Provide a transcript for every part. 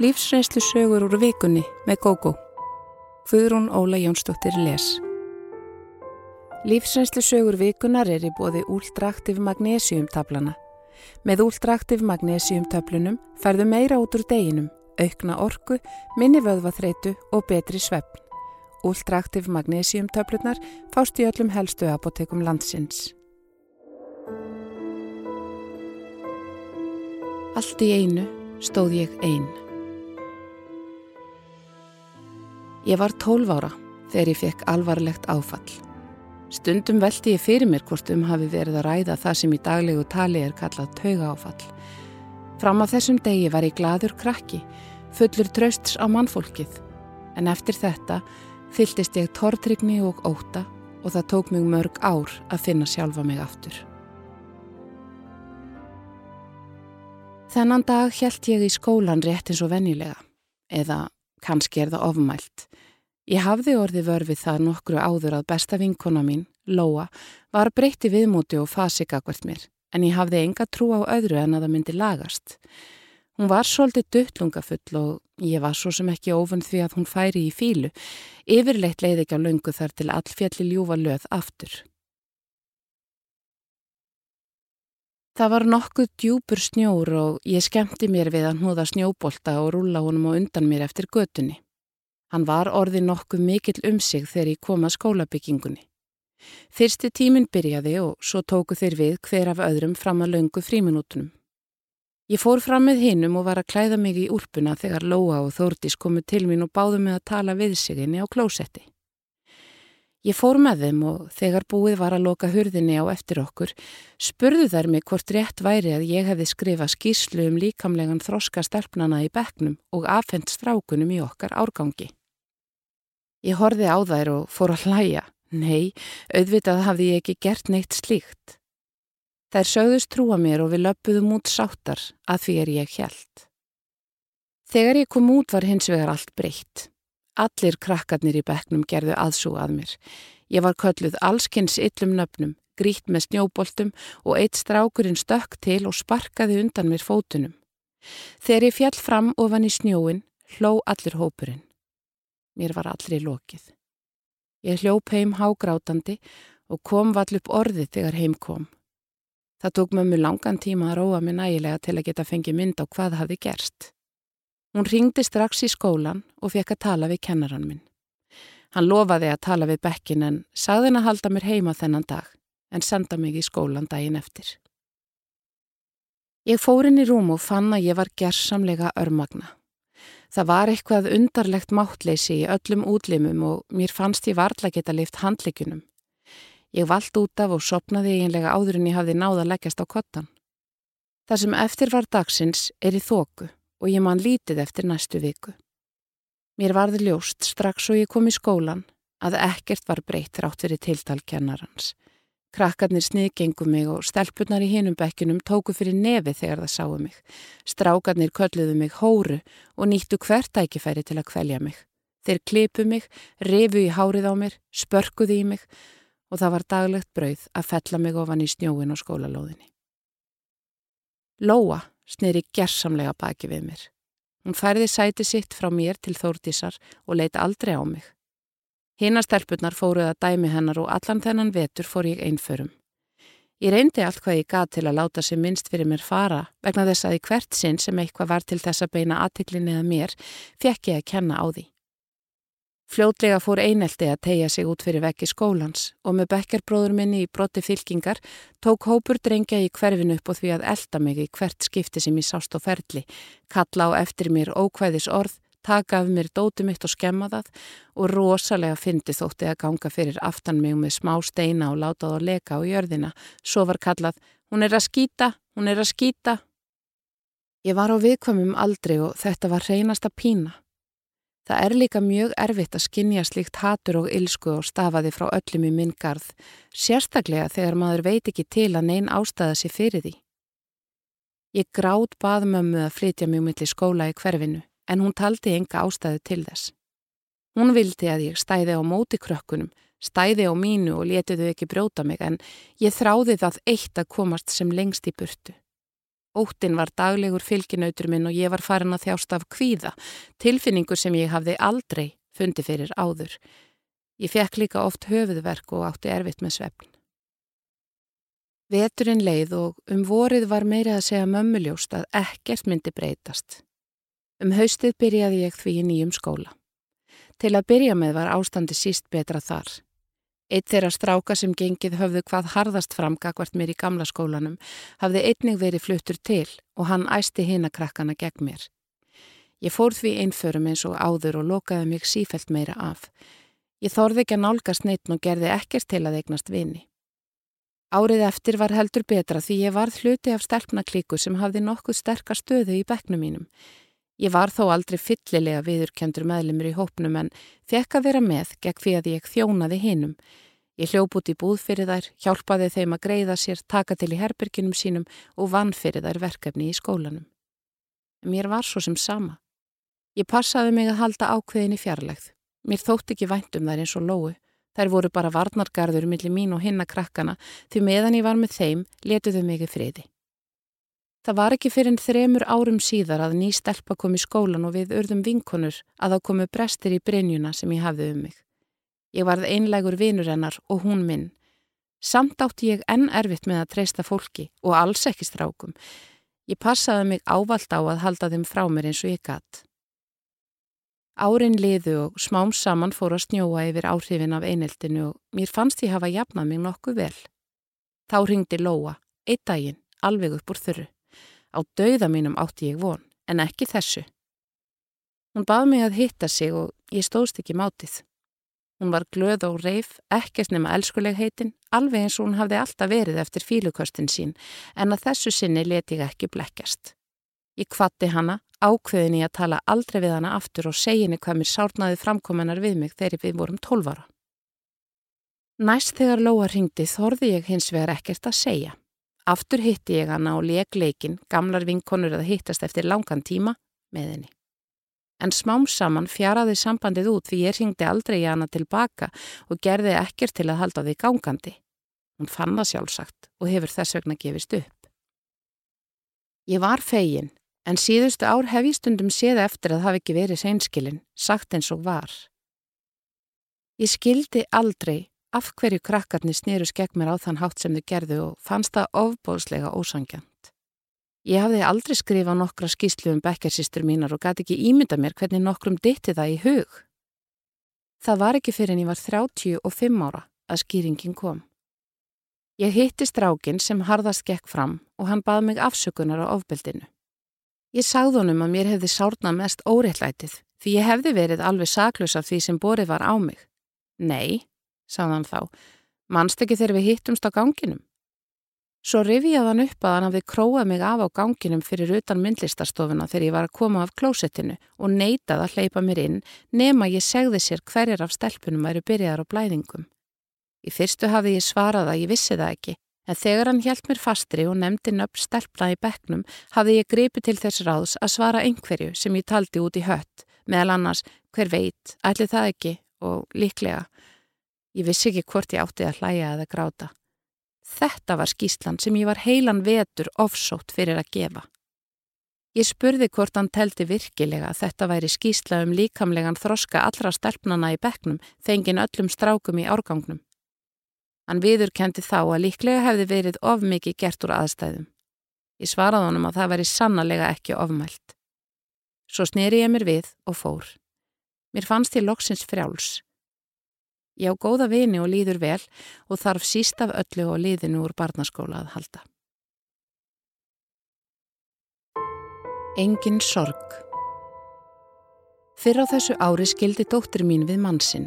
Lífsreynslu sögur úr vikunni með GóGó. Guðrún Óla Jónsdóttir les. Lífsreynslu sögur vikunar er í bóði úldraktiv magnesiumtablana. Með úldraktiv magnesiumtöflunum færðu meira út úr deginum, aukna orku, minni vöðvaþreitu og betri svefn. Úldraktiv magnesiumtöflunar fást í öllum helstu apotekum landsins. Allt í einu stóð ég einn. Ég var tólf ára þegar ég fekk alvarlegt áfall. Stundum veldi ég fyrir mér hvort um hafi verið að ræða það sem í daglegu tali er kallað tauga áfall. Fram að þessum degi var ég gladur krakki, fullur trausts á mannfólkið. En eftir þetta fylltist ég tortrygni og óta og það tók mjög mörg ár að finna sjálfa mig aftur. Þennan dag held ég í skólan rétt eins og vennilega, eða kannski er það ofmælt. Ég hafði orði vörfið það nokkru áður að besta vinkona mín, Lóa, var breytti viðmóti og fasikakvart mér, en ég hafði enga trú á öðru en að það myndi lagast. Hún var svolítið duttlungafull og ég var svo sem ekki ofun því að hún færi í fílu, yfirleitt leiði ekki á löngu þar til all fjalli ljúfa löð aftur. Það var nokkuð djúpur snjór og ég skemmti mér við að hnúða snjóbolta og rúla honum á undan mér eftir götunni. Hann var orði nokkuð mikill um sig þegar ég kom að skólabyggingunni. Fyrsti tíminn byrjaði og svo tóku þeir við hver af öðrum fram að löngu fríminútunum. Ég fór fram með hinnum og var að klæða mig í úlpuna þegar Lóa og Þórdís komu til mín og báðu mig að tala við sig inni á klósetti. Ég fór með þeim og þegar búið var að loka hurðinni á eftir okkur spurðu þær mig hvort rétt væri að ég hefði skrifað skýrslu um líkamlegan þroska stelpnana í bekknum og afhengt strákunum í okkar árgangi. Ég horfi á þær og fór að hlæja. Nei, auðvitað hafði ég ekki gert neitt slíkt. Þær sögðust trúa mér og við löpuðum út sáttar að því er ég hjælt. Þegar ég kom út var hins vegar allt breytt. Allir krakkarnir í bekknum gerðu aðsú að mér. Ég var kölluð allskynns yllum nöfnum, grít með snjóboltum og eitt strákurinn stökk til og sparkaði undan mér fótunum. Þegar ég fjall fram ofan í snjóin, hló allir hópurinn. Mér var allri lokið. Ég hljóp heim hágrátandi og kom vall upp orðið þegar heim kom. Það tók mömmu langan tíma að róa mig nægilega til að geta fengið mynd á hvað hafi gerst. Hún ringdi strax í skólan og fekk að tala við kennaran minn. Hann lofaði að tala við bekkin en sagði hann að halda mér heima þennan dag en senda mig í skólan daginn eftir. Ég fór inn í rúm og fann að ég var gerðsamlega örmagna. Það var eitthvað undarlegt máttleysi í öllum útlimum og mér fannst ég varla geta lift handleikunum. Ég vald út af og sopnaði eiginlega áður en ég hafði náða að leggjast á kottan. Það sem eftir var dagsins er í þóku og ég man lítið eftir næstu viku. Mér varði ljóst strax og ég kom í skólan að ekkert var breytt rátt fyrir tiltalkennarans. Krakkarnir sniðgengum mig og stelpunar í hinum bekkinum tóku fyrir nefi þegar það sáu mig. Strákarnir kölluðu mig hóru og nýttu hvert ækifæri til að kvelja mig. Þeir klipu mig, refu í hárið á mér, spörkuðu í mig og það var daglegt brauð að fella mig ofan í snjóin og skólalóðinni. Lóa sneri gersamlega baki við mér. Hún færði sæti sitt frá mér til þórtísar og leiti aldrei á mig. Hinnastelpunar fóruð að dæmi hennar og allan þennan vetur fór ég einförum. Ég reyndi allt hvað ég gat til að láta sig minnst fyrir mér fara vegna þess að í hvert sinn sem eitthvað var til þess að beina aðtiklinni eða mér fekk ég að kenna á því. Fljótlega fór einelti að tegja sig út fyrir vekki skólans og með bekkerbróður minni í brotti fylkingar tók hópur drengja í hverfinu upp og því að elda mig í hvert skipti sem ég sást á ferli, kalla á eftir mér ókvæðis orð taka af mér dóti mitt og skemma það og rosalega fyndi þótti að ganga fyrir aftan mig með smá steina og láta það að leka á jörðina. Svo var kallað, hún er að skýta, hún er að skýta. Ég var á viðkvamum aldrei og þetta var reynasta pína. Það er líka mjög erfitt að skinja slíkt hatur og ilsku og stafaði frá öllum í minn garð, sérstaklega þegar maður veit ekki til að neyn ástæða sér fyrir því. Ég grátt bað mömmu að flytja mjög millir skóla í hverfinu en hún taldi enga ástæðu til þess. Hún vildi að ég stæði á móti krökkunum, stæði á mínu og letiðu ekki brjóta mig en ég þráði það eitt að komast sem lengst í burtu. Óttin var daglegur fylginautur minn og ég var farin að þjást af kvíða, tilfinningu sem ég hafði aldrei fundi fyrir áður. Ég fekk líka oft höfuðverk og átti erfitt með svefn. Veturinn leið og um vorið var meirið að segja mömmuljóst að ekkert myndi breytast. Um haustið byrjaði ég því í nýjum skóla. Til að byrja með var ástandi síst betra þar. Eitt þeirra stráka sem gengið höfðu hvað harðast fram gagvart mér í gamla skólanum hafði einnig verið fluttur til og hann æsti hinakrakkana gegn mér. Ég fór því einförum eins og áður og lokaði mig sífelt meira af. Ég þorði ekki að nálgast neitt og gerði ekkert til að eignast vini. Árið eftir var heldur betra því ég varð hluti af stelpnaklíku sem hafði nokkuð sterkar stöðu í bekknum mínum. Ég var þó aldrei fyllilega viðurkendur meðlumur í hópnum en fekk að vera með gegn því að ég þjónaði hinnum. Ég hljóp út í búð fyrir þær, hjálpaði þeim að greiða sér, taka til í herbyrginum sínum og vann fyrir þær verkefni í skólanum. Mér var svo sem sama. Ég passaði mig að halda ákveðin í fjarlægð. Mér þótt ekki væntum þær eins og lóu. Þær voru bara varnargarður millir mín og hinna krakkana því meðan ég var með þeim letuðu í friði. Það var ekki fyrir en þremur árum síðar að ný stelpa kom í skólan og við urðum vinkonur að þá komu brestir í brinjuna sem ég hafði um mig. Ég varð einlegur vinur hennar og hún minn. Samt átti ég enn erfitt með að treysta fólki og alls ekki strákum. Ég passaði mig ávald á að halda þeim frá mér eins og ég gatt. Árin liðu og smám saman fór að snjóa yfir áhrifin af eineltinu og mér fannst ég hafa jafnað mig nokkuð vel. Þá ringdi Lóa, eitt daginn, alveg upp úr þurru. Á dauða mínum átti ég von, en ekki þessu. Hún bað mig að hitta sig og ég stóðst ekki mátið. Hún var glöð og reif, ekkert nema elskuleg heitin, alveg eins og hún hafði alltaf verið eftir fílukostin sín, en að þessu sinni leti ég ekki blekkjast. Ég kvatti hana, ákveðin í að tala aldrei við hana aftur og seginni hvað mér sárnaði framkomennar við mig þegar við vorum tólvara. Næst þegar Lóa ringdi þorði ég hins vegar ekkert að segja. Aftur hitti ég hana og leik leikin, gamlar vinkonur að hittast eftir langan tíma með henni. En smám saman fjaraði sambandið út því ég ringdi aldrei hana tilbaka og gerði ekkert til að halda því gangandi. Hún fann það sjálfsagt og hefur þess vegna gefist upp. Ég var fegin, en síðustu ár hef ég stundum séð eftir að hafa ekki verið seinskilin, sagt eins og var. Ég skildi aldrei af hverju krakkarnir snýrus gegn mér á þann hátt sem þau gerðu og fannst það ofbóðslega ósangjant. Ég hafði aldrei skrifað nokkra skýslu um bekkarsýstur mínar og gæti ekki ímynda mér hvernig nokkrum ditti það í hug. Það var ekki fyrir en ég var 35 ára að skýringin kom. Ég hitti strákin sem harðast gekk fram og hann bað mig afsökunar á ofbeldinu. Ég sagði honum að mér hefði sárnað mest óreittlætið því ég hefði verið alveg saklaus af því sem borið var á mig. Nei, sagðan þá, mannst ekki þegar við hittumst á ganginum. Svo rifiðað hann upp að hann hafði króað mig af á ganginum fyrir utan myndlistarstofuna þegar ég var að koma af klósettinu og neitað að hleypa mér inn nema ég segði sér hverjar af stelpunum væri byrjaðar á blæðingum. Í fyrstu hafði ég svarað að ég vissi það ekki, en þegar hann hjælt mér fastri og nefndi nöpp stelpna í bekknum hafði ég gripið til þess ráðs að svara einhverju sem ég taldi út í hött, meðal annars hver veit, ætli það ekki og líklega. Ég vissi ekki hvort ég átti að hlæja eða gráta. Þetta var skýslan sem ég var heilan vetur ofsótt fyrir að gefa. Ég spurði hvort hann teldi virkilega að þetta væri skýsla um líkamlegan þroska allra stelpnana í bekknum þengin öllum strákum í árgangnum. Hann viður kendi þá að líklega hefði verið of mikið gert úr aðstæðum. Ég svaraði honum að það væri sannlega ekki ofmælt. Svo snýri ég mér við og fór. Mér fannst ég loksins frjáls. Ég á góða vini og líður vel og þarf síst af öllu og liðinu úr barnaskóla að halda. Engin sorg Fyrr á þessu ári skildi dóttir mín við mannsinn.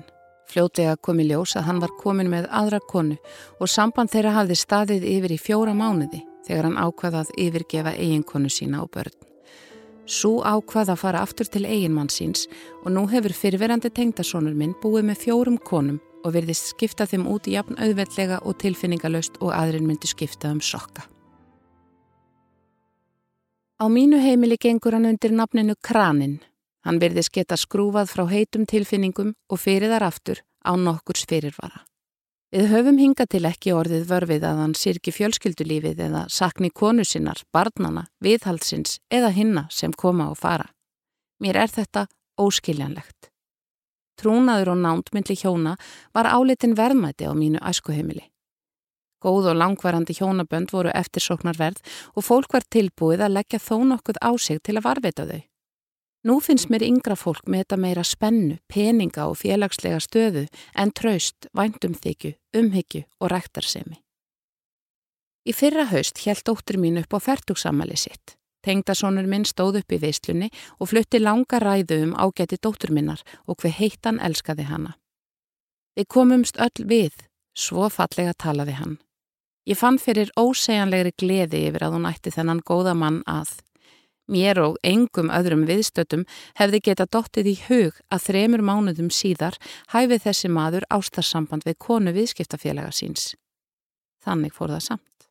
Fljótlega kom í ljós að hann var komin með aðra konu og samband þeirra hafði staðið yfir í fjóra mánuði þegar hann ákvaðað yfirgefa eiginkonu sína á börn. Sú ákvað að fara aftur til eiginmann síns og nú hefur fyrverandi tengdasónur minn búið með fjórum konum og verðist skipta þeim út í jafn auðveldlega og tilfinningalöst og aðrin myndi skipta um sokka. Á mínu heimili gengur hann undir nafninu Kranin. Hann verðist geta skrúfað frá heitum tilfinningum og fyrir þar aftur á nokkurs fyrirvara. Við höfum hinga til ekki orðið vörfið að hann sirki fjölskyldulífið eða sakni konu sinnar, barnana, viðhaldsins eða hinna sem koma og fara. Mér er þetta óskiljanlegt. Trúnaður og nándmyndli hjóna var álitin verðmæti á mínu æskuheimili. Góð og langvarandi hjónabönd voru eftirsóknarverð og fólk var tilbúið að leggja þó nokkuð á sig til að varvita þau. Nú finnst mér yngra fólk með þetta meira spennu, peninga og félagslega stöðu en traust, væntumþykju, umhyggju og ræktarsemi. Í fyrra haust held dóttur mín upp á færtugsamali sitt. Tengdasónur minn stóð upp í veislunni og flutti langa ræðu um ágæti dóttur minnar og hver heittan elskaði hana. Við komumst öll við, svo fallega talaði hann. Ég fann fyrir ósegjanlegri gleði yfir að hún ætti þennan góða mann að. Mér og engum öðrum viðstötum hefði geta dottið í hug að þremur mánuðum síðar hæfið þessi maður ástarsamband við konu viðskiptafélaga síns. Þannig fór það samt.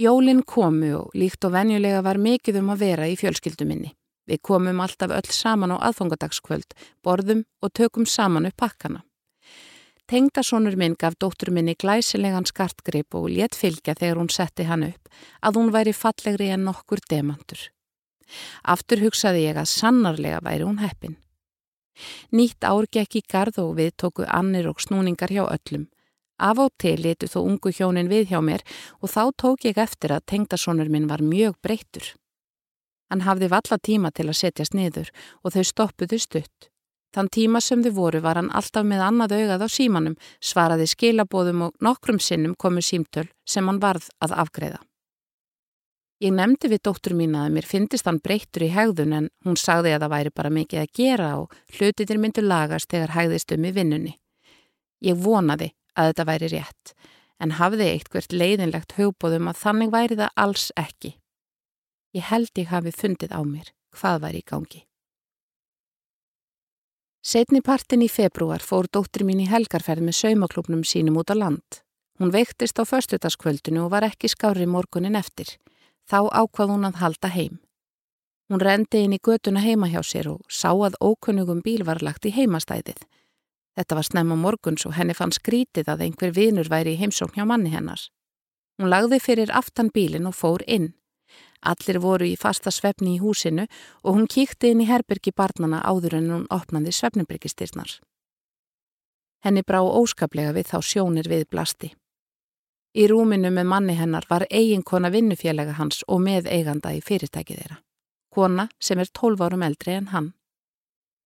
Jólinn komu og líkt og venjulega var mikið um að vera í fjölskylduminni. Við komum alltaf öll saman á aðfangadagskvöld, borðum og tökum saman upp pakkana. Tengdasónur minn gaf dóttur minni glæsilegan skartgrip og létt fylgja þegar hún setti hann upp að hún væri fallegri en nokkur demantur. Aftur hugsaði ég að sannarlega væri hún heppin. Nýtt ár gekk í gard og við tóku annir og snúningar hjá öllum. Af og til letu þó ungu hjónin við hjá mér og þá tók ég eftir að tengdasónur minn var mjög breyttur. Hann hafði valla tíma til að setjast niður og þau stoppuðu stutt. Þann tíma sem þau voru var hann alltaf með annað augað á símanum, svaraði skilabóðum og nokkrum sinnum komu símtöl sem hann varð að afgreða. Ég nefndi við dóttur mín að mér finnist hann breyttur í hegðun en hún sagði að það væri bara mikið að gera og hlutinir myndu lagast þegar hægðist um í vinnunni. Ég vonaði að þetta væri rétt en hafði eitt hvert leiðinlegt hugbóðum að þannig væri það alls ekki. Ég held ég hafi fundið á mér hvað væri í gangi. Setni partin í februar fór dóttir mín í helgarferð með saumaklubnum sínum út á land. Hún veiktist á förstutaskvöldinu og var ekki skári morgunin eftir. Þá ákvað hún að halda heim. Hún rendi inn í götuna heima hjá sér og sá að ókunnugum bíl var lagt í heimastæðið. Þetta var snemma morguns og henni fann skrítið að einhver vinur væri í heimsókn hjá manni hennar. Hún lagði fyrir aftan bílin og fór inn. Allir voru í fasta svefni í húsinu og hún kíkti inn í herbergi barnana áður en hún opnaði svefnibryggistyrnar. Henni brá óskaplega við þá sjónir við blasti. Í rúminu með manni hennar var eiginkona vinnufélaga hans og með eiganda í fyrirtækið þeirra. Kona sem er 12 árum eldri en hann.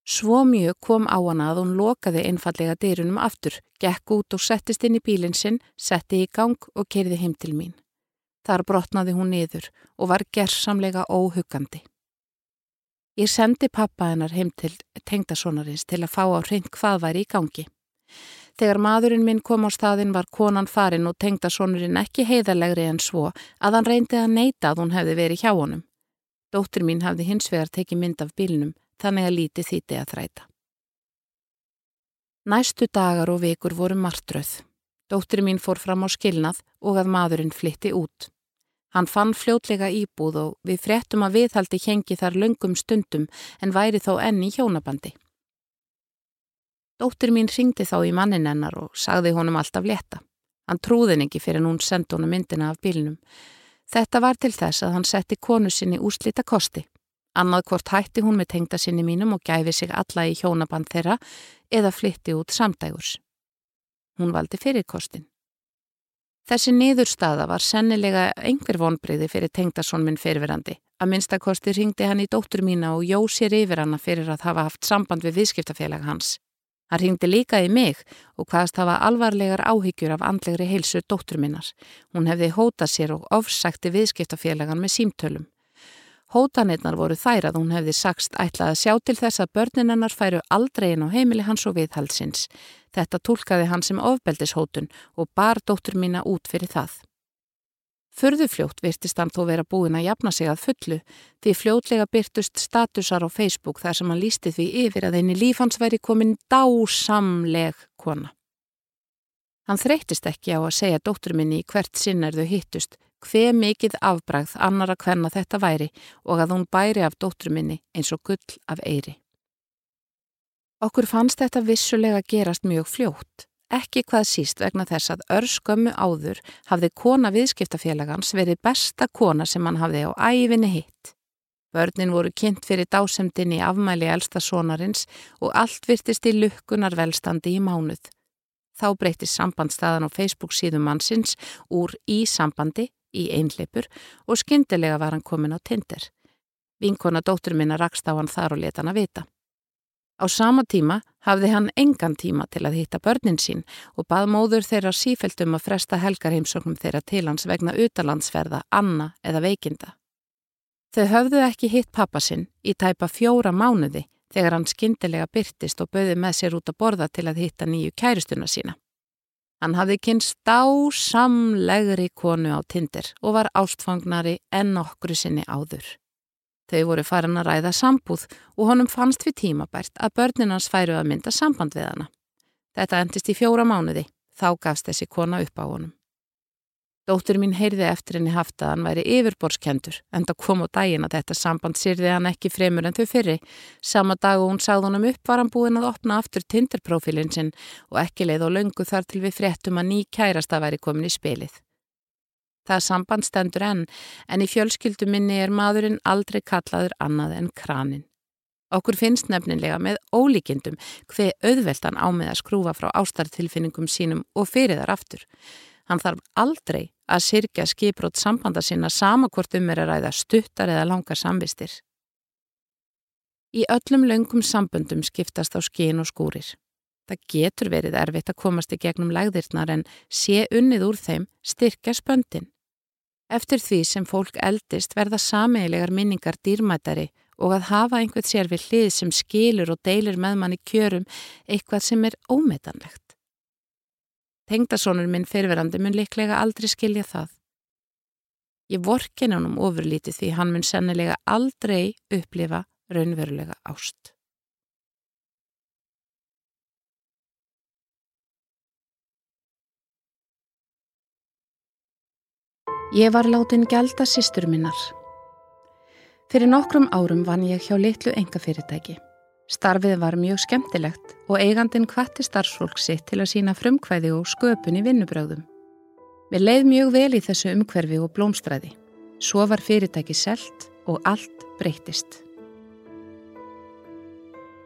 Svo mjög kom á hana að hún lokaði einfallega dyrunum aftur, gekk út og settist inn í bílinn sinn, setti í gang og kerði heim til mín. Þar brotnaði hún niður og var gerðsamlega óhugandi. Ég sendi pappa hennar heim til tengdasonarins til að fá á hreint hvað væri í gangi. Þegar maðurinn minn kom á staðin var konan farin og tengdasonurinn ekki heiðalegri en svo að hann reyndi að neyta að hún hefði verið hjá honum. Dóttir mín hafði hins vegar tekið mynd af bílnum þannig að líti þýtti að þræta. Næstu dagar og vikur voru martröð. Dóttir mín fór fram á skilnað og að maðurinn flytti út. Hann fann fljótlega íbúð og við fréttum að viðhaldi hengi þar löngum stundum en væri þó enni hjónabandi. Dóttir mín ringdi þá í mannin hennar og sagði honum alltaf leta. Hann trúðin ekki fyrir hún sendi honum myndina af bílnum. Þetta var til þess að hann setti konu sinni úslita kosti. Annað hvort hætti hún með tengda sinni mínum og gæfi sig alla í hjónaband þeirra eða flytti út samdægurs. Hún valdi fyrir kostin. Þessi niðurstaða var sennilega einhver vonbreyði fyrir tengdason minn fyrirverandi. Að minnstakosti ringdi hann í dóttur mína og jó sér yfir hana fyrir að hafa haft samband við viðskiptafélag hans. Hann ringdi líka í mig og hvaðast hafa alvarlegar áhyggjur af andlegri heilsu dóttur minnar. Hún hefði hótað sér og ofsækti viðskiptafélagan með símtölum. Hótanirnar voru þær að hún hefði sagst ætlað að sjá til þess að börninennar færu aldrei inn á heimili hans og viðhaldsins. Þetta tólkaði hann sem ofbeldishótun og bar dóttur mína út fyrir það. Förðufljótt virtist hann þó vera búin að jafna sig að fullu því fljótlega byrtust statusar á Facebook þar sem hann lísti því yfir að einni lífhans væri komin dásamleg kona. Hann þreytist ekki á að segja dóttur minni í hvert sinn er þau hittust hve mikið afbragð annara hvenna þetta væri og að hún bæri af dóttru minni eins og gull af eiri. Okkur fannst þetta vissulega gerast mjög fljótt, ekki hvað síst vegna þess að örskömmu áður hafði kona viðskiptafélagans verið besta kona sem hann hafði á æfinni hitt. Börnin voru kynnt fyrir dásemdin í afmæli elsta sonarins og allt virtist í lukkunar velstandi í mánuð. Þá breytist sambandstaðan á Facebook síðum mannsins úr í sambandi í einleipur og skyndilega var hann komin á Tinder. Vinkona dóttur minna rakst á hann þar og leta hann að vita. Á sama tíma hafði hann engan tíma til að hitta börnin sín og bað móður þeirra sífældum að fresta helgarheimsóknum þeirra til hans vegna utalandsferða, anna eða veikinda. Þau höfðu ekki hitt pappa sinn í tæpa fjóra mánuði þegar hann skindilega byrtist og bauði með sér út að borða til að hitta nýju kæristuna sína. Hann hafði kynst dásamlegri konu á tindir og var ástfangnari enn okkru sinni áður. Þau voru farin að ræða sambúð og honum fannst við tímabært að börninans færu að mynda samband við hana. Þetta endist í fjóra mánuði, þá gafst þessi kona upp á honum. Dóttur mín heyrði eftir henni haft að hann væri yfirborskendur en það kom á daginn að þetta samband sýrði hann ekki fremur en þau fyrri. Sama dag og hún sáð honum upp var hann búinn að opna aftur Tinder-profílinn sinn og ekki leið og löngu þar til við fréttum að ný kærasta væri komin í spilið. Það samband stendur enn, en í fjölskyldu minni er maðurinn aldrei kallaður annað en kranin. Okkur finnst nefnilega með ólíkindum hver auðveldan á með að skrúfa frá ástartilfinningum sínum og fyrir þar aftur. Hann þarf aldrei að sirkja skiprót sambanda sinna sama hvort um er að ræða stuttar eða langar samvistir. Í öllum löngum samböndum skiptast á skín og skúrir. Það getur verið erfitt að komast í gegnum lægðirnar en sé unnið úr þeim styrkja spöndin. Eftir því sem fólk eldist verða sameilegar minningar dýrmættari og að hafa einhvert sér við hlið sem skilur og deilir með manni kjörum eitthvað sem er ómetanlegt. Tengdasónur minn fyrirverandi mun liklega aldrei skilja það. Ég vorkin ánum ofurlítið því hann mun sennilega aldrei upplifa raunverulega ást. Ég var látin gelda sýstur minnar. Fyrir nokkrum árum vann ég hjá litlu engafyrirtæki. Starfið var mjög skemmtilegt og eigandin hvatti starfsfólk sitt til að sína frumkvæði og sköpun í vinnubröðum. Við leið mjög vel í þessu umhverfi og blómstræði. Svo var fyrirtæki selt og allt breytist.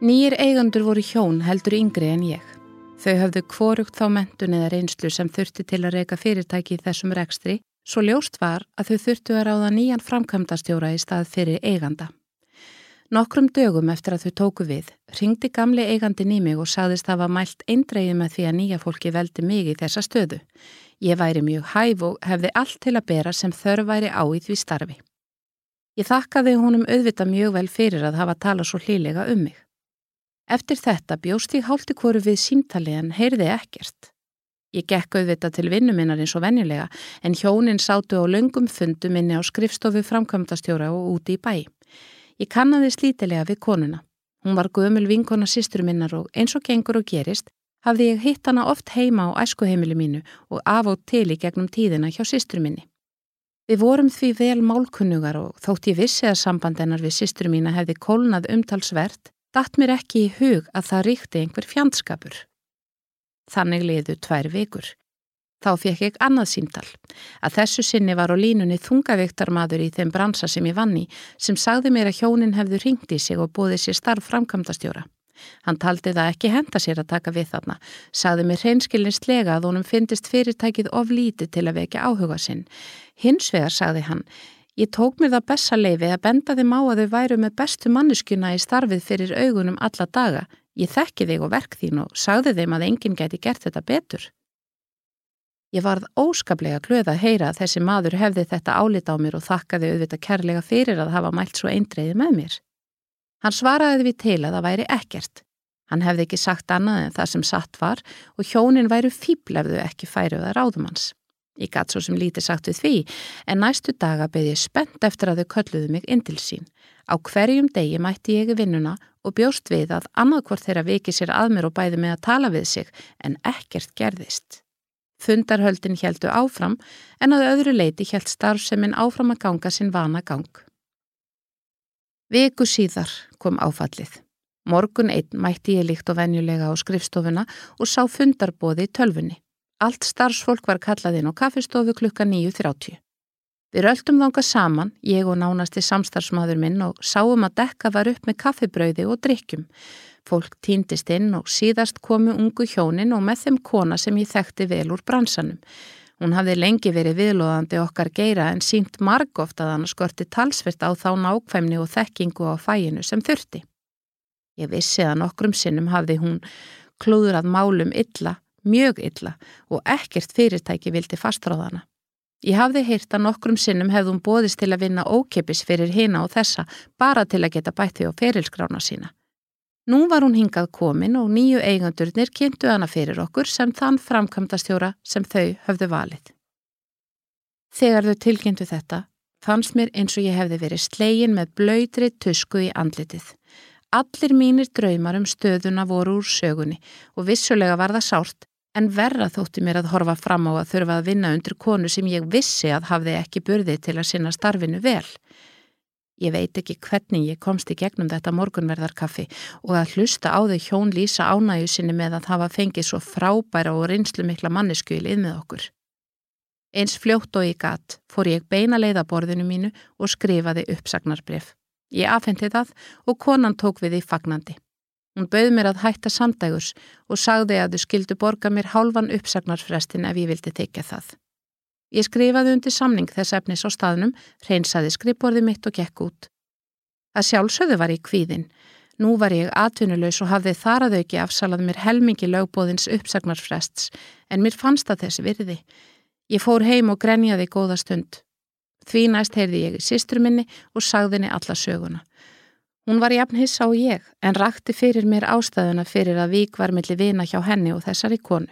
Nýjir eigandur voru hjón heldur yngri en ég. Þau hafðu kvorugt þá mentun eða reynslu sem þurfti til að reyka fyrirtæki í þessum rekstri Svo ljóst var að þau þurftu að ráða nýjan framkvæmdastjóra í stað fyrir eiganda. Nokkrum dögum eftir að þau tóku við, ringdi gamli eigandin í mig og saðist það var mælt eindreið með því að nýja fólki veldi mig í þessa stöðu. Ég væri mjög hæf og hefði allt til að bera sem þörf væri á í því starfi. Ég þakkaði honum auðvita mjög vel fyrir að hafa talað svo hlýlega um mig. Eftir þetta bjóst ég hálti hverju við símtali en heyrði ekkert. Ég gekk auðvitað til vinnuminnar eins og venjulega en hjónin sátu á löngum fundu minni á skrifstofu framkvæmdastjóra og úti í bæ. Ég kannaði slítilega við konuna. Hún var gömul vinkona sýstur minnar og eins og gengur og gerist hafði ég hitt hana oft heima á æskuheimili mínu og af og til í gegnum tíðina hjá sýstur minni. Við vorum því vel málkunnugar og þótt ég vissi að sambandennar við sýstur mína hefði kólnað umtalsvert, datt mér ekki í hug að það ríkti einhver fjandskapur. Þannig liðu tvær vikur. Þá fekk ég annað símtal. Að þessu sinni var á línunni þungaveiktarmadur í þeim bransa sem ég vann í sem sagði mér að hjónin hefðu ringt í sig og búið sér starf framkvæmdastjóra. Hann taldi það ekki henda sér að taka við þarna, sagði mér hreinskilinslega að honum fyndist fyrirtækið of lítið til að vekja áhuga sinn. Hins vegar sagði hann, ég tók mér það besta leifi að benda þeim á að þau væru með bestu manneskuna í starfið fyrir augunum alla daga, Ég þekki þig og verk þín og sagði þeim að enginn gæti gert þetta betur. Ég varð óskaplega glöð að heyra að þessi maður hefði þetta álita á mér og þakkaði auðvitað kærlega fyrir að hafa mælt svo eindreiði með mér. Hann svaraði við til að það væri ekkert. Hann hefði ekki sagt annað en það sem satt var og hjónin væru fýblefðu ekki færuða ráðumanns. Ég gatt svo sem lítið sagt við því en næstu daga beði ég spennt eftir að þau kölluðu mig inn til sín. Á hverjum degi mætti ég vinnuna og bjóst við að annarkvort þeirra viki sér að mér og bæði með að tala við sig en ekkert gerðist. Fundarhöldin heldu áfram en að öðru leiti held starfseminn áfram að ganga sinn vana gang. Viku síðar kom áfallið. Morgun einn mætti ég líkt og venjulega á skrifstofuna og sá fundarbóði í tölfunni. Allt starfsfólk var kallað inn á kaffistofu klukka 9.30. Við röldum þánga saman, ég og nánasti samstarfsmaður minn og sáum að dekka var upp með kaffibrauði og drikkjum. Fólk týndist inn og síðast komu ungu hjónin og með þeim kona sem ég þekkti vel úr bransanum. Hún hafði lengi verið viðlóðandi okkar geira en sínt margóft að hann skorti talsvirt á þá nákvæmni og þekkingu á fæinu sem þurfti. Ég vissi að nokkrum sinnum hafði hún klúðrað málum illa, mjög illa og ekkert fyrirtæki vildi fastráðana. Ég hafði heyrt að nokkrum sinnum hefði hún bóðist til að vinna ókipis fyrir hina og þessa bara til að geta bætti á ferilskrána sína. Nú var hún hingað komin og nýju eigandurnir kynntu hana fyrir okkur sem þann framkvæmdastjóra sem þau höfðu valið. Þegar þau tilkynntu þetta, fannst mér eins og ég hefði verið slegin með blöytri tusku í andlitið. Allir mínir draumar um stöðuna voru úr sögunni og vissulega var það sárt, en verra þótti mér að horfa fram á að þurfa að vinna undir konu sem ég vissi að hafði ekki burði til að sinna starfinu vel. Ég veit ekki hvernig ég komst í gegnum þetta morgunverðarkaffi og að hlusta á þau hjón lýsa ánægu sinni með að hafa fengið svo frábæra og reynslu mikla mannesku í lið með okkur. Eins fljótt og ég gatt fór ég beina leiðaborðinu mínu og skrifaði uppsagnarbref. Ég afhendi það og konan tók við því fagnandi. Hún bauð mér að hætta samdægurs og sagði að þau skildu borga mér hálfan uppsagnarfrestin ef ég vildi tekja það. Ég skrifaði undir samning þess efnis á staðnum, reynsaði skrifborði mitt og gekk út. Það sjálfsögðu var ég kvíðinn. Nú var ég atvinnulegs og hafði þar að auki afsalað mér helmingi lögbóðins uppsagnarfrests, en mér fannst það þessi virði. Ég fór heim og grenjaði góða stund. Því næst heyrði ég í sístru minni og sagðinni alla söguna. Hún var jafn hissa á ég, en rakti fyrir mér ástæðuna fyrir að vík var millir vina hjá henni og þessari konu.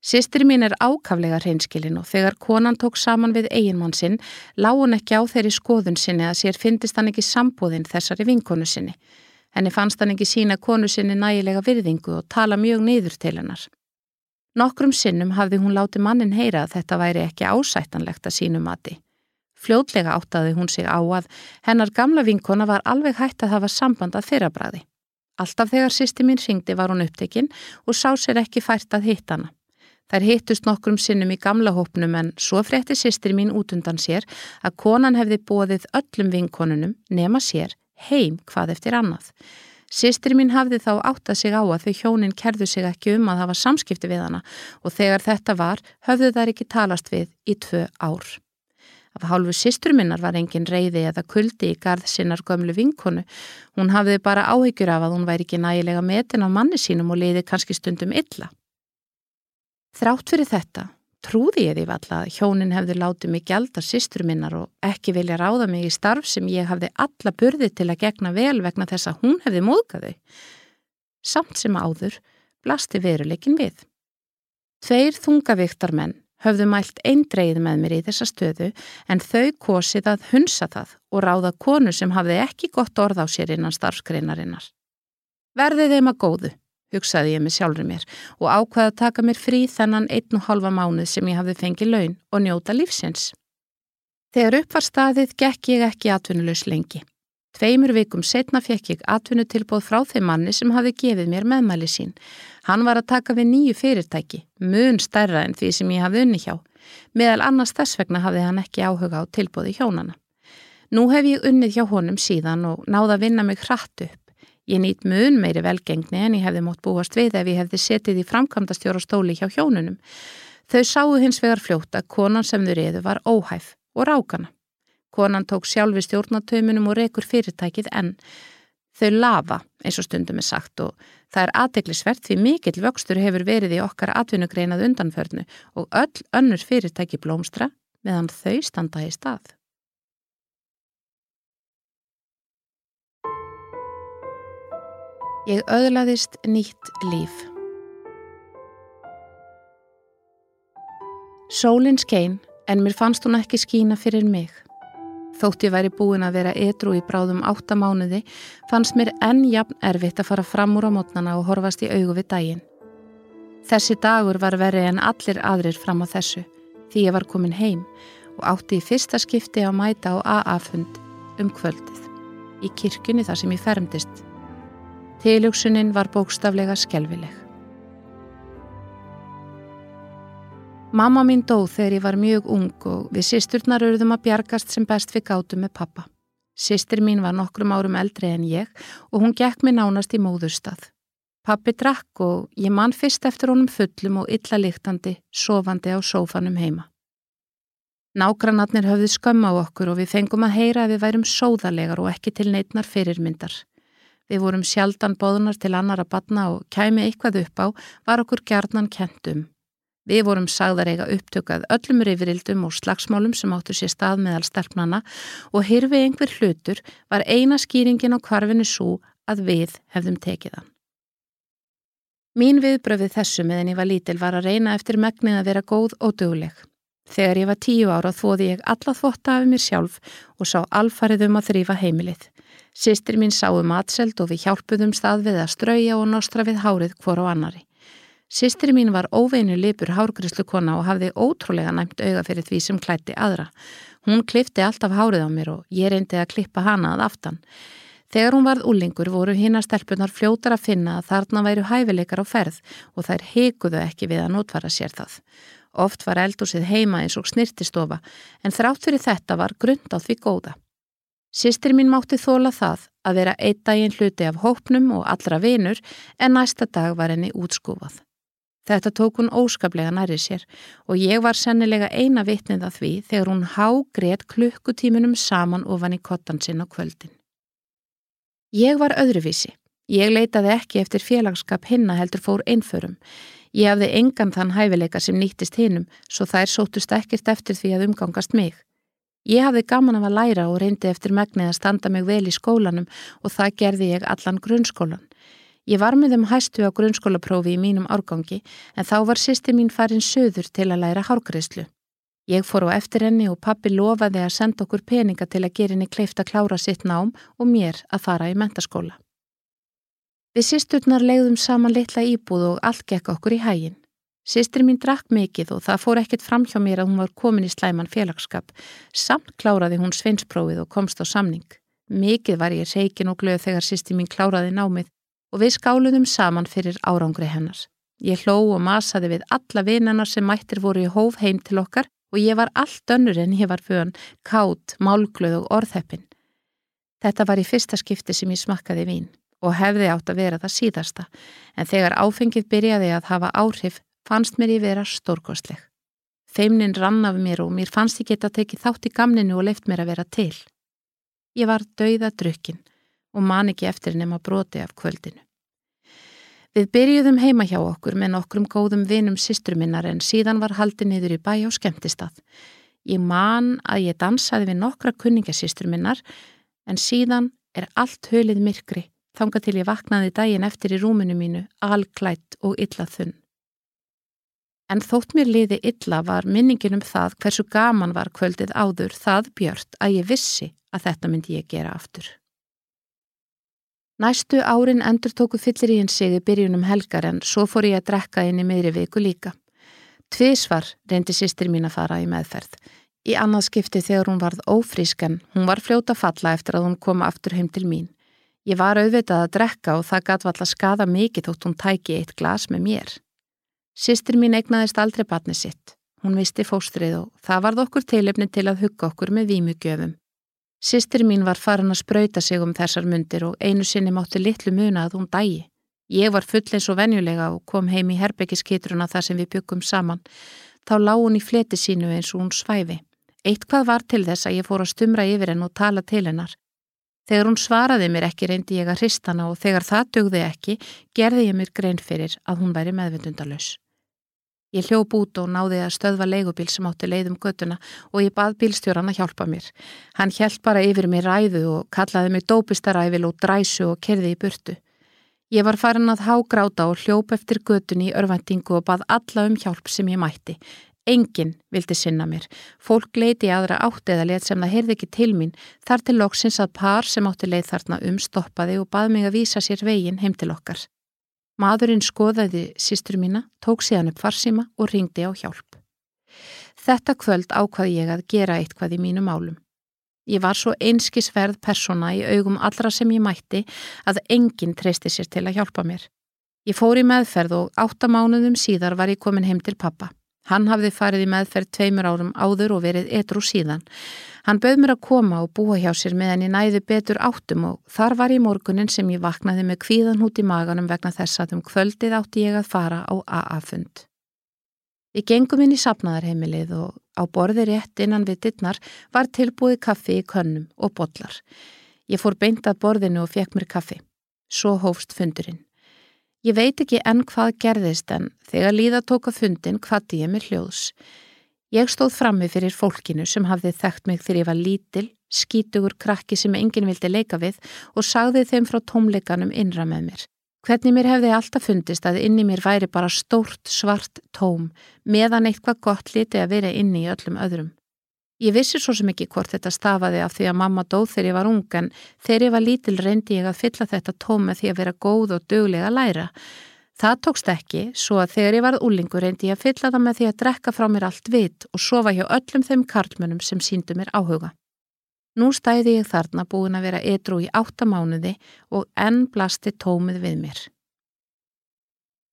Sistri mín er ákaflega hreinskilin og þegar konan tók saman við eiginmann sinn lág hún ekki á þeirri skoðun sinni að sér fyndist hann ekki sambúðin þessari vinkonu sinni. Henni fannst hann ekki sína konu sinni nægilega virðingu og tala mjög niður til hennar. Nokkrum sinnum hafði hún láti mannin heyra að þetta væri ekki ásættanlegt að sínu mati. Fljótlega áttaði hún sig á að hennar gamla vinkona var alveg hægt að hafa samband að þeirra bræði. Alltaf þegar sýsti mín syngdi var hún upptekinn og sá sér ekki fært að hitt hana. Þær hittust nokkrum sinnum í gamla hópnum en svo frétti sýstir mín út undan sér að konan hefði bóðið öllum vinkonunum nema sér heim hvað eftir annað. Sýstir mín hafði þá áttað sig á að þau hjónin kerðu sig ekki um að hafa samskipti við hana og þegar þetta var höfðu þær ekki talast við í tvö ár. Af hálfu sýstur minnar var engin reyði eða kuldi í garð sinnar gömlu vinkonu. Hún hafði bara áhyggjur af að hún væri ekki nægilega metin á manni sínum og leiði kannski stundum illa. Þrátt fyrir þetta trúði ég því valla að hjónin hefði látið mig gælda sýstur minnar og ekki vilja ráða mig í starf sem ég hafði alla burði til að gegna vel vegna þess að hún hefði móðgaði. Samt sem áður blasti veruleikin við. Tveir þungavíktar menn höfðu mælt eindreið með mér í þessa stöðu en þau kosið að hunsa það og ráða konu sem hafði ekki gott orð á sér innan starfskreinarinnar. Verði þeim að góðu hugsaði ég með sjálfur mér og ákvaði að taka mér frí þennan einn og halva mánuð sem ég hafði fengið laun og njóta lífsins. Þegar upp var staðið gekk ég ekki atvinnulegs lengi. Tveimur vikum setna fekk ég atvinnutilbóð frá þeim manni sem hafi gefið mér meðmæli sín. Hann var að taka við nýju fyrirtæki, mun stærra en því sem ég hafði unni hjá. Meðal annars þess vegna hafði hann ekki áhuga á tilbóði hjónana. Nú hef ég unnið hjá honum síðan og náða að vinna mig hratt upp. Ég nýtt mun meiri velgengni en ég hefði mótt búast við ef ég hefði setið í framkvæmdastjóra stóli hjá hjónunum. Þau sáu hins vegar fljótt að konan sem þau reyðu var óhæf og rákana. Konan tók sjálfi stjórnatauminum og rekur fyrirtækið en þau lafa, eins og stundum er sagt og það er aðdeglisvert því mikill vöxtur hefur verið í okkar atvinnugreinað undanförnu og öll önnur fyrirtæki blómstra meðan þau standa í stað. Ég öðlaðist nýtt líf. Sólinn skein en mér fannst hún ekki skína fyrir mig. Þótt ég væri búin að vera edru í bráðum áttamánuði fannst mér enn jafn erfitt að fara fram úr á mótnana og horfast í augu við daginn. Þessi dagur var verið en allir aðrir fram á þessu því ég var komin heim og átti í fyrsta skipti að mæta á AA-fund um kvöldið í kirkjunni þar sem ég fermdist Tilugsunin var bókstaflega skelvileg. Mamma mín dó þegar ég var mjög ung og við sýsturnar auðum að bjargast sem best við gátum með pappa. Sýstir mín var nokkrum árum eldri en ég og hún gekk mér nánast í móðurstað. Pappi drakk og ég mann fyrst eftir honum fullum og illa líktandi, sofandi á sófanum heima. Nágrannatnir höfðu skömm á okkur og við fengum að heyra að við værum sóðalegar og ekki til neitnar fyrirmyndar. Við vorum sjaldan bóðunar til annara batna og kæmi eitthvað upp á var okkur gjarnan kentum. Við vorum sagðar eiga upptökað öllum rifrildum og slagsmálum sem áttu sér stað meðal sterknana og hyrfi einhver hlutur var eina skýringin á kvarfinu svo að við hefðum tekið hann. Mín viðbröfið þessu meðan ég var lítil var að reyna eftir megnið að vera góð og dögleg. Þegar ég var tíu ára þóði ég alla þvotta af mér sjálf og sá alfarið um að þrýfa heimilið. Sistir mín sáu um matseld og við hjálpuðum stað við að strauja og nostra við hárið hvor á annari. Sistir mín var óveinu lipur hárgrislu kona og hafði ótrúlega næmt auga fyrir því sem klætti aðra. Hún klifti alltaf hárið á mér og ég reyndi að klippa hana að aftan. Þegar hún varð úlingur voru hína stelpunar fljótar að finna að þarna væru hæfileikar á ferð og þær heikuðu ekki við að notfara sér það. Oft var eldúsið heima eins og snirtistofa en þrátt fyrir þetta var grund á því góða. Sistir mín mátti þóla það að vera eitt daginn hluti af hópnum og allra vinur en næsta dag var henni útskúfað. Þetta tók hún óskaplega næri sér og ég var sennilega eina vitnið að því þegar hún há greitt klukkutíminum saman ofan í kottan sinn á kvöldin. Ég var öðruvísi. Ég leitaði ekki eftir félagskap hinna heldur fór einförum Ég hafði engan þann hæfileika sem nýttist hinnum svo þær sótust ekkert eftir því að umgangast mig. Ég hafði gaman af að læra og reyndi eftir megnið að standa mig vel í skólanum og það gerði ég allan grunnskólan. Ég var með þeim hæstu á grunnskólaprófi í mínum árgangi en þá var sýsti mín farin söður til að læra hárgreyslu. Ég fór á eftir henni og pappi lofaði að senda okkur peninga til að gera henni kleift að klára sitt nám og mér að fara í mentaskóla. Við sýsturnar leiðum saman litla íbúð og allt gekk okkur í hægin. Sýstir mín drakk mikið og það fór ekkert fram hjá mér að hún var komin í slæman félagskap. Samt kláraði hún sveinsprófið og komst á samning. Mikið var ég reikin og glöð þegar sýstir mín kláraði námið og við skáluðum saman fyrir árangri hennar. Ég hló og masaði við alla vinnanar sem mættir voru í hóf heim til okkar og ég var allt önnur en ég var vön, kátt, málglöð og orðheppin. Þetta var í fyrsta skipti sem ég smakkaði vín og hefði átt að vera það síðasta en þegar áfengið byrjaði að hafa áhrif fannst mér ég vera stórkostleg. Feimnin rann af mér og mér fannst ég geta tekið þátt í gamninu og leift mér að vera til. Ég var dauða drukkin og man ekki eftir nema broti af kvöldinu. Við byrjuðum heima hjá okkur með nokkrum góðum vinum sýstruminnar en síðan var haldið niður í bæ á skemmtistað. Ég man að ég dansaði við nokkra kunningasýstruminnar en síðan er allt hölið myrkri þanga til ég vaknaði daginn eftir í rúminu mínu, alklætt og illa þunn. En þótt mér liði illa var minningin um það hversu gaman var kvöldið áður það björt að ég vissi að þetta myndi ég gera aftur. Næstu árin endur tóku fyllir í hins sig í byrjunum helgar en svo fór ég að drekka inn í meðri viku líka. Tvísvar reyndi sýstir mín að fara í meðferð. Í annað skipti þegar hún varð ófrískan, hún var fljóta falla eftir að hún koma aftur heim til mín. Ég var auðvitað að drekka og það gæti valla skada mikið þótt hún tæki eitt glas með mér. Sistir mín eignaðist aldrei batni sitt. Hún visti fóstrið og það varð okkur teilefni til að hugga okkur með výmugjöfum. Sistir mín var farin að spröyta sig um þessar myndir og einu sinni mátti litlu muna að hún dægi. Ég var full eins og venjulega og kom heim í herbyggiskitruna þar sem við byggum saman. Þá lág hún í fleti sínu eins og hún svæfi. Eitt hvað var til þess að ég fór að stumra yfir henn og tala til hennar. Þegar hún svaraði mér ekki reyndi ég að hristana og þegar það dögði ekki gerði ég mér grein fyrir að hún væri meðvindundalus. Ég hljóp út og náði að stöðva leigubíl sem átti leiðum göttuna og ég bað bílstjóran að hjálpa mér. Hann hjælt bara yfir mér ræðu og kallaði mig dópistaræfil og dræsu og kerði í burtu. Ég var farin að hágráta og hljóp eftir göttunni í örvendingu og bað alla um hjálp sem ég mætti, Engin vildi sinna mér. Fólk leiti aðra átt eða let sem það heyrði ekki til mín þar til loksins að par sem átti leið þarna umstoppaði og bað mig að vísa sér veginn heim til okkar. Madurinn skoðaði sístur mína, tók síðan upp farsíma og ringdi á hjálp. Þetta kvöld ákvaði ég að gera eitthvað í mínu málum. Ég var svo einskisverð persóna í augum allra sem ég mætti að enginn treysti sér til að hjálpa mér. Ég fór í meðferð og átta mánuðum síðar var ég komin heim til pappa. Hann hafði farið í meðferð tveimur árum áður og verið etru síðan. Hann bauð mér að koma og búa hjá sér meðan ég næði betur áttum og þar var í morgunin sem ég vaknaði með kvíðan hút í maganum vegna þess að um kvöldið átti ég að fara á AA-fund. Við gengum inn í sapnaðarheimilið og á borði rétt innan við dittnar var tilbúið kaffi í könnum og botlar. Ég fór beint að borðinu og fekk mér kaffi. Svo hófst fundurinn. Ég veit ekki enn hvað gerðist en þegar líða tóka fundin hvati ég mér hljóðs. Ég stóð frammi fyrir fólkinu sem hafði þekkt mig þegar ég var lítil, skítugur krakki sem enginn vildi leika við og sagði þeim frá tómleikanum innra með mér. Hvernig mér hefði alltaf fundist að inni mér væri bara stórt svart tóm meðan eitthvað gott liti að vera inni í öllum öðrum. Ég vissi svo sem ekki hvort þetta stafaði af því að mamma dóð þegar ég var ung en þegar ég var lítil reyndi ég að fylla þetta tóm með því að vera góð og döglega að læra. Það tókst ekki, svo að þegar ég varð úlingu reyndi ég að fylla það með því að drekka frá mér allt vit og sofa hjá öllum þeim karlmönum sem síndu mér áhuga. Nú stæði ég þarna búin að vera edru í áttamánuði og enn blasti tómið við mér.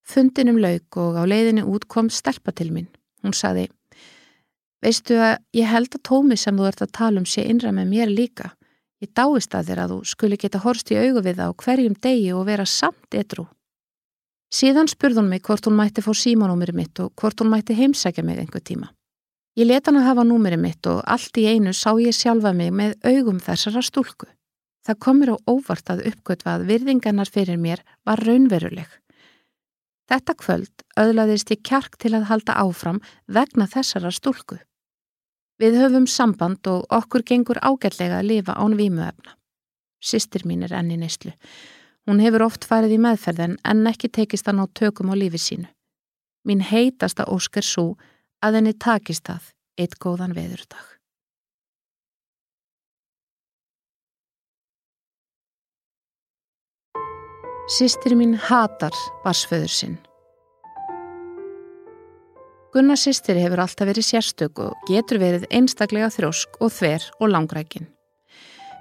Fundinum lauk og á leiðinu út kom stelpa til mín. Hún saði, Veistu að ég held að tómi sem þú ert að tala um sé innra með mér líka. Ég dáist að þér að þú skuli geta horst í augu við það á hverjum degi og vera samt edru. Síðan spurðun mig hvort hún mætti fá símanúmeri mitt og hvort hún mætti heimsækja mig einhver tíma. Ég leta hann að hafa númeri mitt og allt í einu sá ég sjálfa mig með augum þessara stúlku. Það komir á óvart að uppgötva að virðingarnar fyrir mér var raunveruleg. Þetta kvöld öðlaðist ég kjark til að halda áfram vegna þessara stúlku. Við höfum samband og okkur gengur ágætlega að lifa án vímuefna. Sistir mín er enni neyslu. Hún hefur oft farið í meðferðin en ekki tekist hann á tökum á lífi sínu. Mín heitasta ósk er svo að henni takist það eitt góðan veðurdag. Sistir mín hatar barsföður sinn. Gunnar sýstir hefur alltaf verið sérstök og getur verið einstaklega þrósk og þver og langrækin.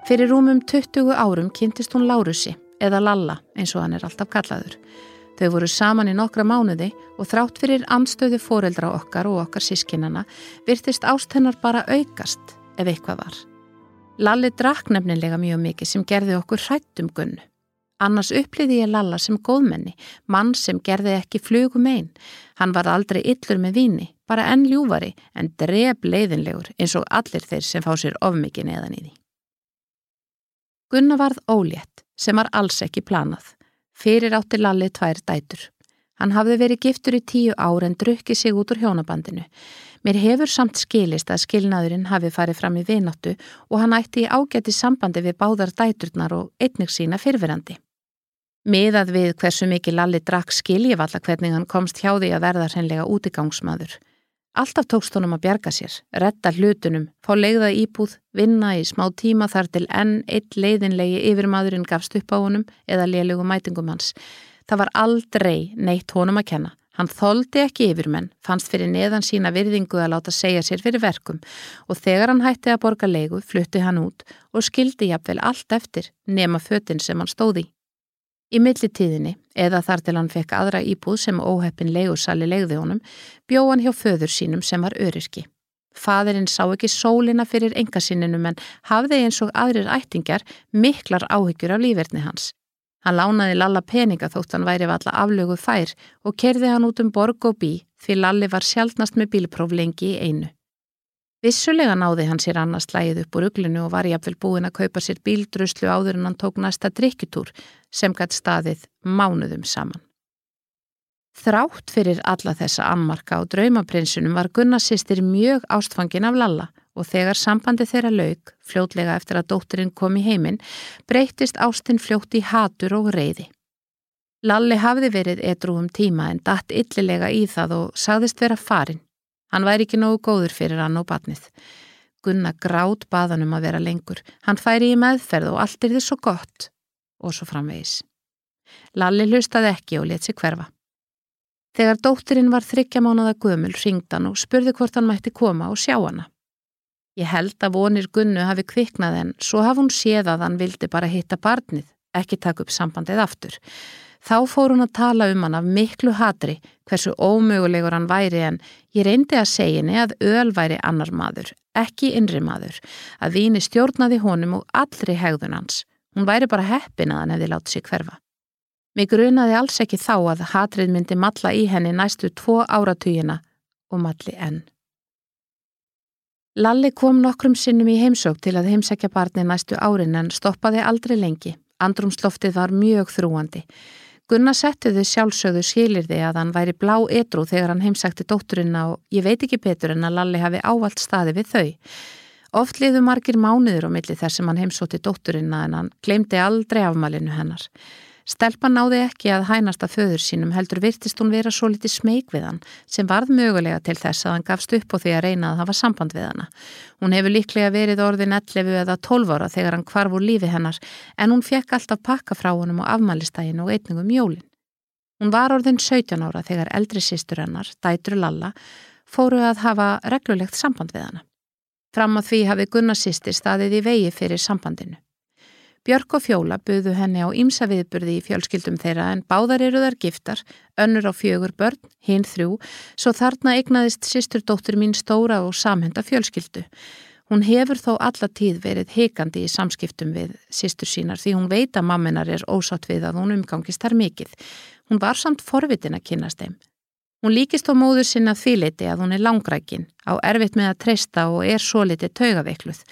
Fyrir rúmum 20 árum kynntist hún Lárusi, eða Lalla eins og hann er alltaf kallaður. Þau voru saman í nokkra mánuði og þrátt fyrir anstöðu foreldra okkar og okkar sískinana virtist ást hennar bara aukast ef eitthvað var. Lalli drakk nefnilega mjög mikið sem gerði okkur hrættum gunnu. Annars uppliði ég Lalla sem góðmenni, mann sem gerði ekki flugum einn. Hann var aldrei yllur með víni, bara enn ljúvari en dreb leiðinlegur eins og allir þeir sem fá sér ofmikið neðan í því. Gunnar varð ólétt sem var alls ekki planað. Fyrir átti Lalli tvær dætur. Hann hafði verið giftur í tíu ár en drukkið sig út úr hjónabandinu. Mér hefur samt skilist að skilnaðurinn hafi farið fram í vináttu og hann ætti í ágæti sambandi við báðar dæturnar og einnig sína fyrfirandi. Miðað við hversu mikið Lalli drakk skiljið valla hvernig hann komst hjá því að verða hreinlega útigangsmaður. Alltaf tókst honum að bjarga sér, retta hlutunum, fá leiða íbúð, vinna í smá tíma þar til enn eitt leiðinlegi yfirmadurinn gafst upp á honum eða lélugum mætingum hans. Það var aldrei neitt honum að kenna. Hann þóldi ekki yfirmenn, fannst fyrir neðan sína virðingu að láta segja sér fyrir verkum og þegar hann hætti að borga leigu flutti hann út og skildi jafnvel allt eftir nema fötinn sem hann stóði. Í millitíðinni, eða þar til hann fekk aðra íbúð sem óheppin leigursali legði honum, bjó hann hjá föður sínum sem var öryrki. Fadurinn sá ekki sólina fyrir engasinninum en hafði eins og aðrir ættingar miklar áhyggjur af lífverðni hans. Hann lánaði Lalla peninga þótt hann væri valla aflögu fær og kerði hann út um borg og bí því Lalli var sjálfnast með bílpróf lengi í einu. Vissulega náði hann sér annars slægið upp úr uglunu og var jafnvel búin að kaupa sér bíldruslu áður en hann tók næsta drikkitúr sem gætt staðið mánuðum saman. Þrátt fyrir alla þessa ammarka á draumaprinsunum var Gunnarsistir mjög ástfangin af Lalla og þegar sambandi þeirra laug, fljótlega eftir að dótturinn kom í heiminn, breytist ástinn fljótt í hatur og reyði. Lalli hafði verið edru um tíma en datt yllilega í það og sagðist vera farin. Hann væri ekki nógu góður fyrir hann og batnið. Gunna grátt baðanum að vera lengur. Hann færi í meðferð og allt er þið svo gott. Og svo framvegis. Lalli hlustaði ekki og let sig hverfa. Þegar dóttirinn var þryggja mánuða gömul ringd hann og spurði hvort hann mætti koma og sjá hana. Ég held að vonir Gunnu hafi kviknað en svo hafi hún séð að hann vildi bara hitta barnið, ekki taka upp sambandið aftur. Þá fór hún að tala um hann af miklu hatri, hversu ómögulegur hann væri en ég reyndi að segja henni að öl væri annar maður, ekki innri maður, að víni stjórnaði honum og allri hegðun hans. Hún væri bara heppin að hann hefði látið sig hverfa. Mér grunaði alls ekki þá að hatrið myndi matla í henni næstu tvo áratugina og matli enn. Lalli kom nokkrum sinnum í heimsók til að heimsækja barni næstu árin en stoppaði aldrei lengi. Andrumsloftið var mjög þrúandi. Gunnar settiði sjálfsögðu skilirði að hann væri blá edru þegar hann heimsækti dótturina og ég veit ekki betur en að Lalli hafi ávalt staði við þau. Oft liðu margir mánuður á milli þar sem hann heimsótti dótturina en hann glemdi aldrei afmalinu hennar. Stelpan náði ekki að hænast að föður sínum heldur virtist hún vera svo litið smeg við hann sem varð mögulega til þess að hann gafst upp á því að reyna að hafa samband við hana. Hún hefur líklega verið orðin 11 eða 12 ára þegar hann kvarf úr lífi hennar en hún fekk alltaf pakka frá honum á afmælistægin og einningum jólin. Hún var orðin 17 ára þegar eldri sýstur hennar, dætru Lalla, fóru að hafa reglulegt samband við hana. Fram að því hafi Gunnar sýstir staðið í vegi fyrir sambandinu. Björk og Fjóla buðu henni á ímsa viðburði í fjölskyldum þeirra en báðar eru þar giftar, önnur á fjögur börn, hinn þrjú, svo þarna egnaðist sýsturdóttur mín stóra og samhenda fjölskyldu. Hún hefur þó alla tíð verið heikandi í samskiptum við sýstur sínar því hún veit að mamminar er ósátt við að hún umgangist þar mikið. Hún var samt forvitin að kynast þeim. Hún líkist á móður sinna þvíleiti að hún er langrækin, á erfitt með að treysta og er svo litið taugaveikluð.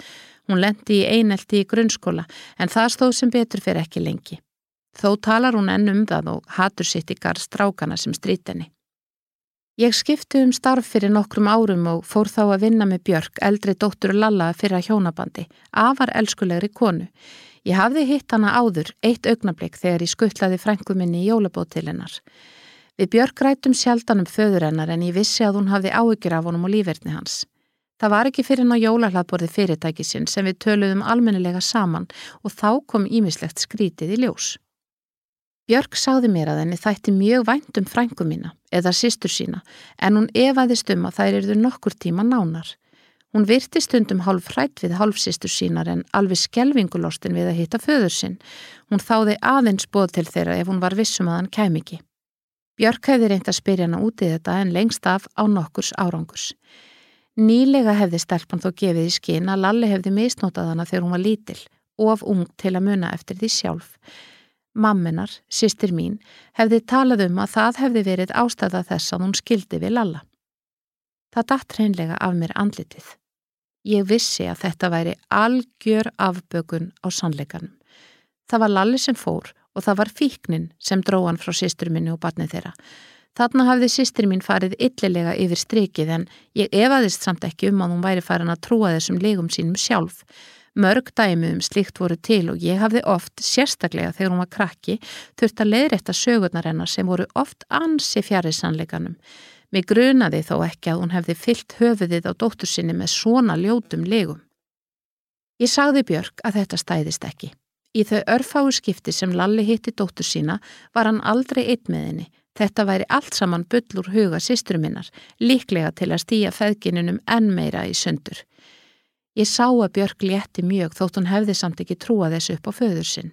Hún lendi í einelti í grunnskóla en það stóð sem betur fyrir ekki lengi. Þó talar hún enn um það og hatur sitt garð strákana sem strítenni. Ég skipti um starf fyrir nokkrum árum og fór þá að vinna með Björk, eldri dóttur Lalla fyrir að hjónabandi, afar elskulegri konu. Ég hafði hitt hana áður, eitt augnablík þegar ég skuttlaði frænguminni í jólabótilinnar. Við Björk rætum sjaldan um föður hennar en ég vissi að hún hafði áökjur af honum og lífverðni hans. Það var ekki fyrir ná jólahlaðborði fyrirtækisinn sem við töluðum almennilega saman og þá kom ímislegt skrítið í ljós. Björg sagði mér að henni þætti mjög vænt um frængu mína eða sístur sína en hún evaðist um að þær eruðu nokkur tíma nánar. Hún virti stundum hálf hrætt við hálfsistur sínar en alveg skelvingulostin við að hitta föður sinn. Hún þáði aðeins bóð til þeirra ef hún var vissum að hann kem ekki. Björg hefði reynd að spyrja hana út í þetta en lengst af á nokkurs árangurs. Nýlega hefði stelpann þó gefið í skinn að Lalli hefði misnótað hana þegar hún var lítil, of ung til að muna eftir því sjálf. Mamminar, sýstir mín, hefði talað um að það hefði verið ástæða þess að hún skildi við Lalla. Það datt hreinlega af mér andlitið. Ég vissi að þetta væri algjör afbökun á sannleikanum. Það var Lalli sem fór og það var fíknin sem dróðan frá sýstur minni og barnið þeirra. Þarna hafði sýstir mín farið illilega yfir strikið en ég evaðist samt ekki um að hún væri farin að trúa þessum legum sínum sjálf. Mörg dæmi um slíkt voru til og ég hafði oft, sérstaklega þegar hún var krakki, þurft að leiðrætta sögurnar hennar sem voru oft ansi fjari sannleikanum. Mér grunaði þó ekki að hún hefði fyllt höfuðið á dóttur sinni með svona ljótum legum. Ég sagði Björg að þetta stæðist ekki. Í þau örfáu skipti sem Lalli hitti dóttur sína var hann aldrei eitt með henni Þetta væri allt saman bullur huga sýstruminnar, líklega til að stýja feðginunum enn meira í sundur. Ég sá að Björk létti mjög þótt hún hefði samt ekki trúa þessu upp á föður sinn.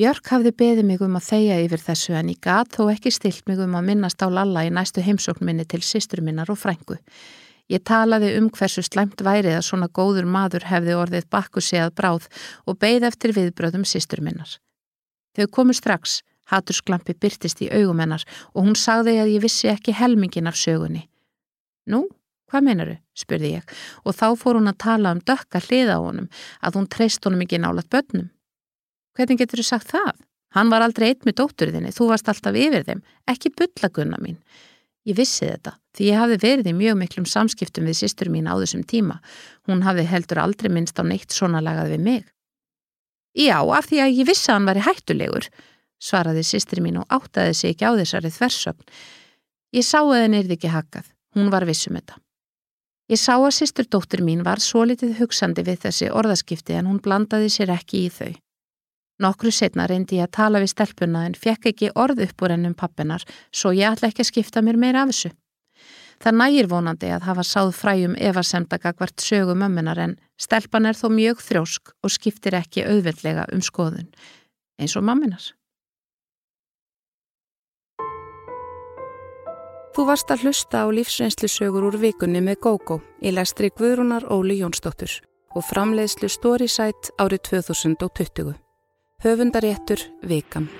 Björk hafði beðið mig um að þeia yfir þessu en ég gat þó ekki stilt mig um að minnast á Lalla í næstu heimsóknminni til sýstruminnar og frængu. Ég talaði um hversu slæmt værið að svona góður maður hefði orðið bakku séð bráð og beigð eftir viðbröðum sýstruminnar. Þau komu strax Hatursglampi byrtist í augum hennar og hún sagði að ég vissi ekki helmingin af sögunni. Nú, hvað meinaru? spurði ég og þá fór hún að tala um dökka hliða á honum að hún treyst honum ekki nálat börnum. Hvernig getur þú sagt það? Hann var aldrei eitt með dótturðinni, þú varst alltaf yfir þeim, ekki bullagunna mín. Ég vissi þetta því ég hafði verið í mjög miklum samskiptum við sýstur mín á þessum tíma. Hún hafði heldur aldrei minnst á neitt svona lagað við mig. Já, af því að ég vissi að hann var í hættulegur, svaraði sýstri mín og áttaði sig ekki á þessari þversögn. Ég sá að henni erði ekki hakað, hún var vissum þetta. Ég sá að sýsturdóttir mín var svo litið hugsandi við þessi orðaskipti en hún blandaði sér ekki í þau. Nokkru setna reyndi ég að tala við stelpuna en fekk ekki orð upp úr ennum pappinar svo ég ætla ekki að skipta mér meira af þessu. Það nægir vonandi að hafa sáð fræjum evasemdagagvart sögum ömmunar en stelpan er þó mjög þrjósk og skiptir ekki auðveldlega um skoðun, eins og mamminar. Þú varst að hlusta á lífsreynslu sögur úr vikunni með GóGó í lestri Guðrúnar Óli Jónsdóttur og framleiðslu Storysight árið 2020. Höfundaréttur Vikan.